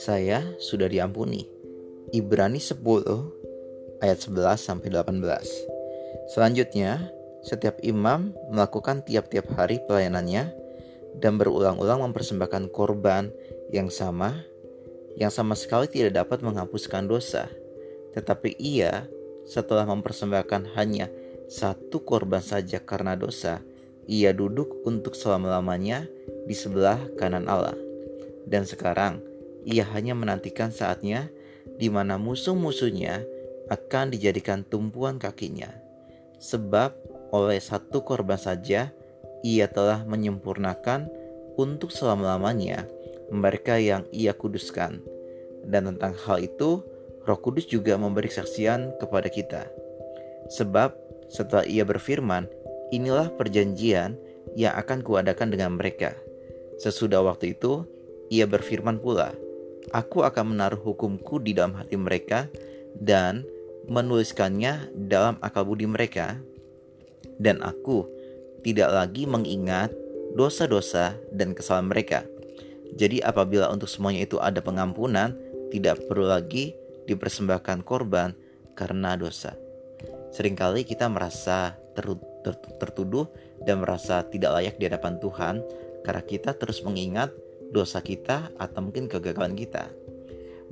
Saya sudah diampuni. Ibrani 10 ayat 11 sampai 18. Selanjutnya, setiap imam melakukan tiap-tiap hari pelayanannya dan berulang-ulang mempersembahkan korban yang sama yang sama sekali tidak dapat menghapuskan dosa. Tetapi ia setelah mempersembahkan hanya satu korban saja karena dosa, ia duduk untuk selama-lamanya di sebelah kanan Allah. Dan sekarang ia hanya menantikan saatnya di mana musuh-musuhnya akan dijadikan tumpuan kakinya. Sebab oleh satu korban saja ia telah menyempurnakan untuk selama-lamanya mereka yang ia kuduskan. Dan tentang hal itu, Roh Kudus juga memberi saksian kepada kita. Sebab setelah ia berfirman, inilah perjanjian yang akan kuadakan dengan mereka. Sesudah waktu itu, ia berfirman pula, Aku akan menaruh hukumku di dalam hati mereka dan menuliskannya dalam akal budi mereka. Dan aku tidak lagi mengingat dosa-dosa dan kesalahan mereka. Jadi apabila untuk semuanya itu ada pengampunan, tidak perlu lagi dipersembahkan korban karena dosa. Seringkali kita merasa tertuduh dan merasa tidak layak di hadapan Tuhan karena kita terus mengingat dosa kita atau mungkin kegagalan kita.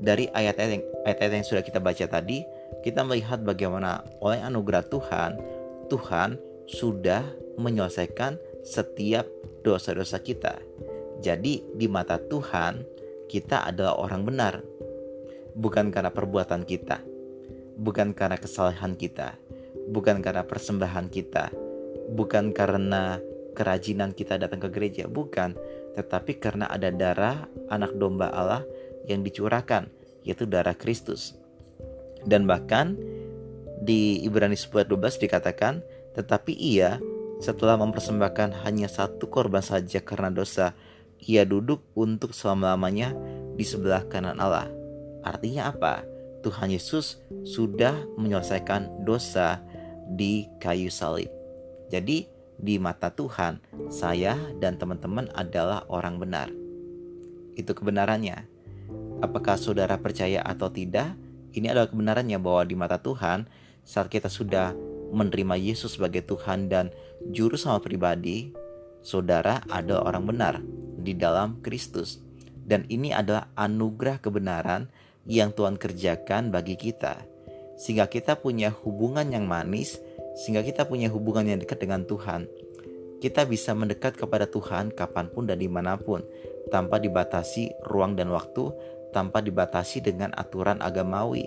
Dari ayat-ayat yang, ayat-ayat yang sudah kita baca tadi, kita melihat bagaimana oleh anugerah Tuhan, Tuhan sudah menyelesaikan setiap dosa-dosa kita. Jadi di mata Tuhan, kita adalah orang benar. Bukan karena perbuatan kita, bukan karena kesalahan kita, bukan karena persembahan kita, bukan karena kerajinan kita datang ke gereja, bukan, tetapi karena ada darah anak domba Allah yang dicurahkan, yaitu darah Kristus. Dan bahkan di Ibrani 10 12 dikatakan, tetapi ia setelah mempersembahkan hanya satu korban saja karena dosa, ia duduk untuk selama-lamanya di sebelah kanan Allah. Artinya apa? Tuhan Yesus sudah menyelesaikan dosa di kayu salib. Jadi, di mata Tuhan, saya dan teman-teman adalah orang benar. Itu kebenarannya. Apakah saudara percaya atau tidak? Ini adalah kebenarannya bahwa di mata Tuhan, saat kita sudah menerima Yesus sebagai Tuhan dan juru selamat pribadi, saudara adalah orang benar di dalam Kristus. Dan ini adalah anugerah kebenaran yang Tuhan kerjakan bagi kita. Sehingga kita punya hubungan yang manis, sehingga kita punya hubungan yang dekat dengan Tuhan. Kita bisa mendekat kepada Tuhan kapan pun dan di mana pun, tanpa dibatasi ruang dan waktu, tanpa dibatasi dengan aturan agamawi.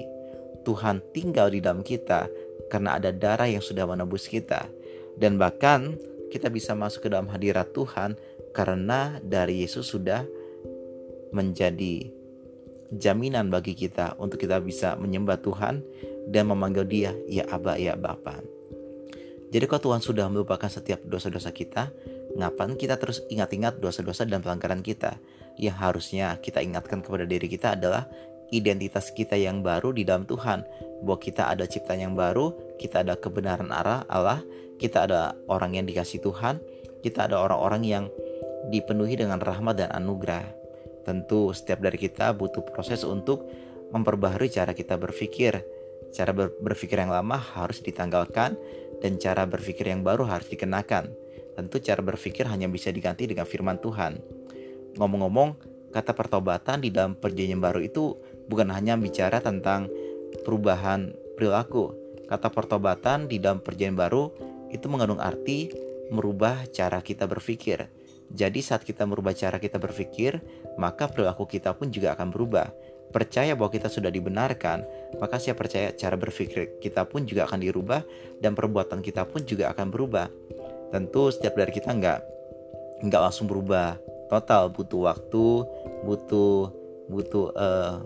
Tuhan tinggal di dalam kita karena ada darah yang sudah menebus kita. Dan bahkan kita bisa masuk ke dalam hadirat Tuhan karena dari Yesus sudah menjadi jaminan bagi kita untuk kita bisa menyembah Tuhan dan memanggil dia ya Aba ya Bapa. Jadi kalau Tuhan sudah melupakan setiap dosa-dosa kita, ngapain kita terus ingat-ingat dosa-dosa dan pelanggaran kita? Yang harusnya kita ingatkan kepada diri kita adalah identitas kita yang baru di dalam Tuhan. Bahwa kita ada ciptaan yang baru, kita ada kebenaran arah Allah, kita ada orang yang dikasih Tuhan, kita ada orang-orang yang dipenuhi dengan rahmat dan anugerah. Tentu setiap dari kita butuh proses untuk memperbaharui cara kita berpikir. Cara ber berpikir yang lama harus ditanggalkan dan cara berpikir yang baru harus dikenakan. Tentu cara berpikir hanya bisa diganti dengan firman Tuhan. Ngomong-ngomong, kata pertobatan di dalam perjanjian baru itu bukan hanya bicara tentang perubahan perilaku. Kata pertobatan di dalam perjanjian baru itu mengandung arti merubah cara kita berpikir. Jadi saat kita merubah cara kita berpikir, maka perilaku kita pun juga akan berubah. Percaya bahwa kita sudah dibenarkan, maka saya percaya cara berpikir kita pun juga akan dirubah dan perbuatan kita pun juga akan berubah. Tentu setiap dari kita nggak nggak langsung berubah total, butuh waktu, butuh butuh uh,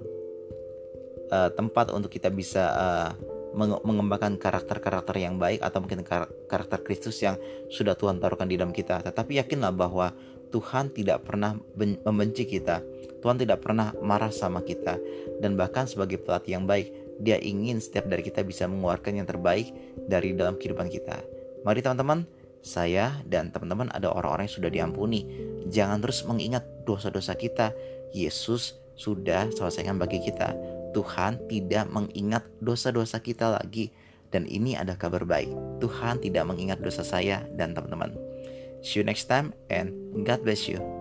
uh, tempat untuk kita bisa uh, mengembangkan karakter-karakter yang baik atau mungkin karakter Kristus yang sudah Tuhan taruhkan di dalam kita. Tetapi yakinlah bahwa Tuhan tidak pernah membenci kita. Tuhan tidak pernah marah sama kita. Dan bahkan sebagai pelatih yang baik, dia ingin setiap dari kita bisa mengeluarkan yang terbaik dari dalam kehidupan kita. Mari teman-teman, saya dan teman-teman ada orang-orang yang sudah diampuni. Jangan terus mengingat dosa-dosa kita. Yesus sudah selesaikan bagi kita. Tuhan tidak mengingat dosa-dosa kita lagi. Dan ini ada kabar baik. Tuhan tidak mengingat dosa saya dan teman-teman. See you next time and God bless you.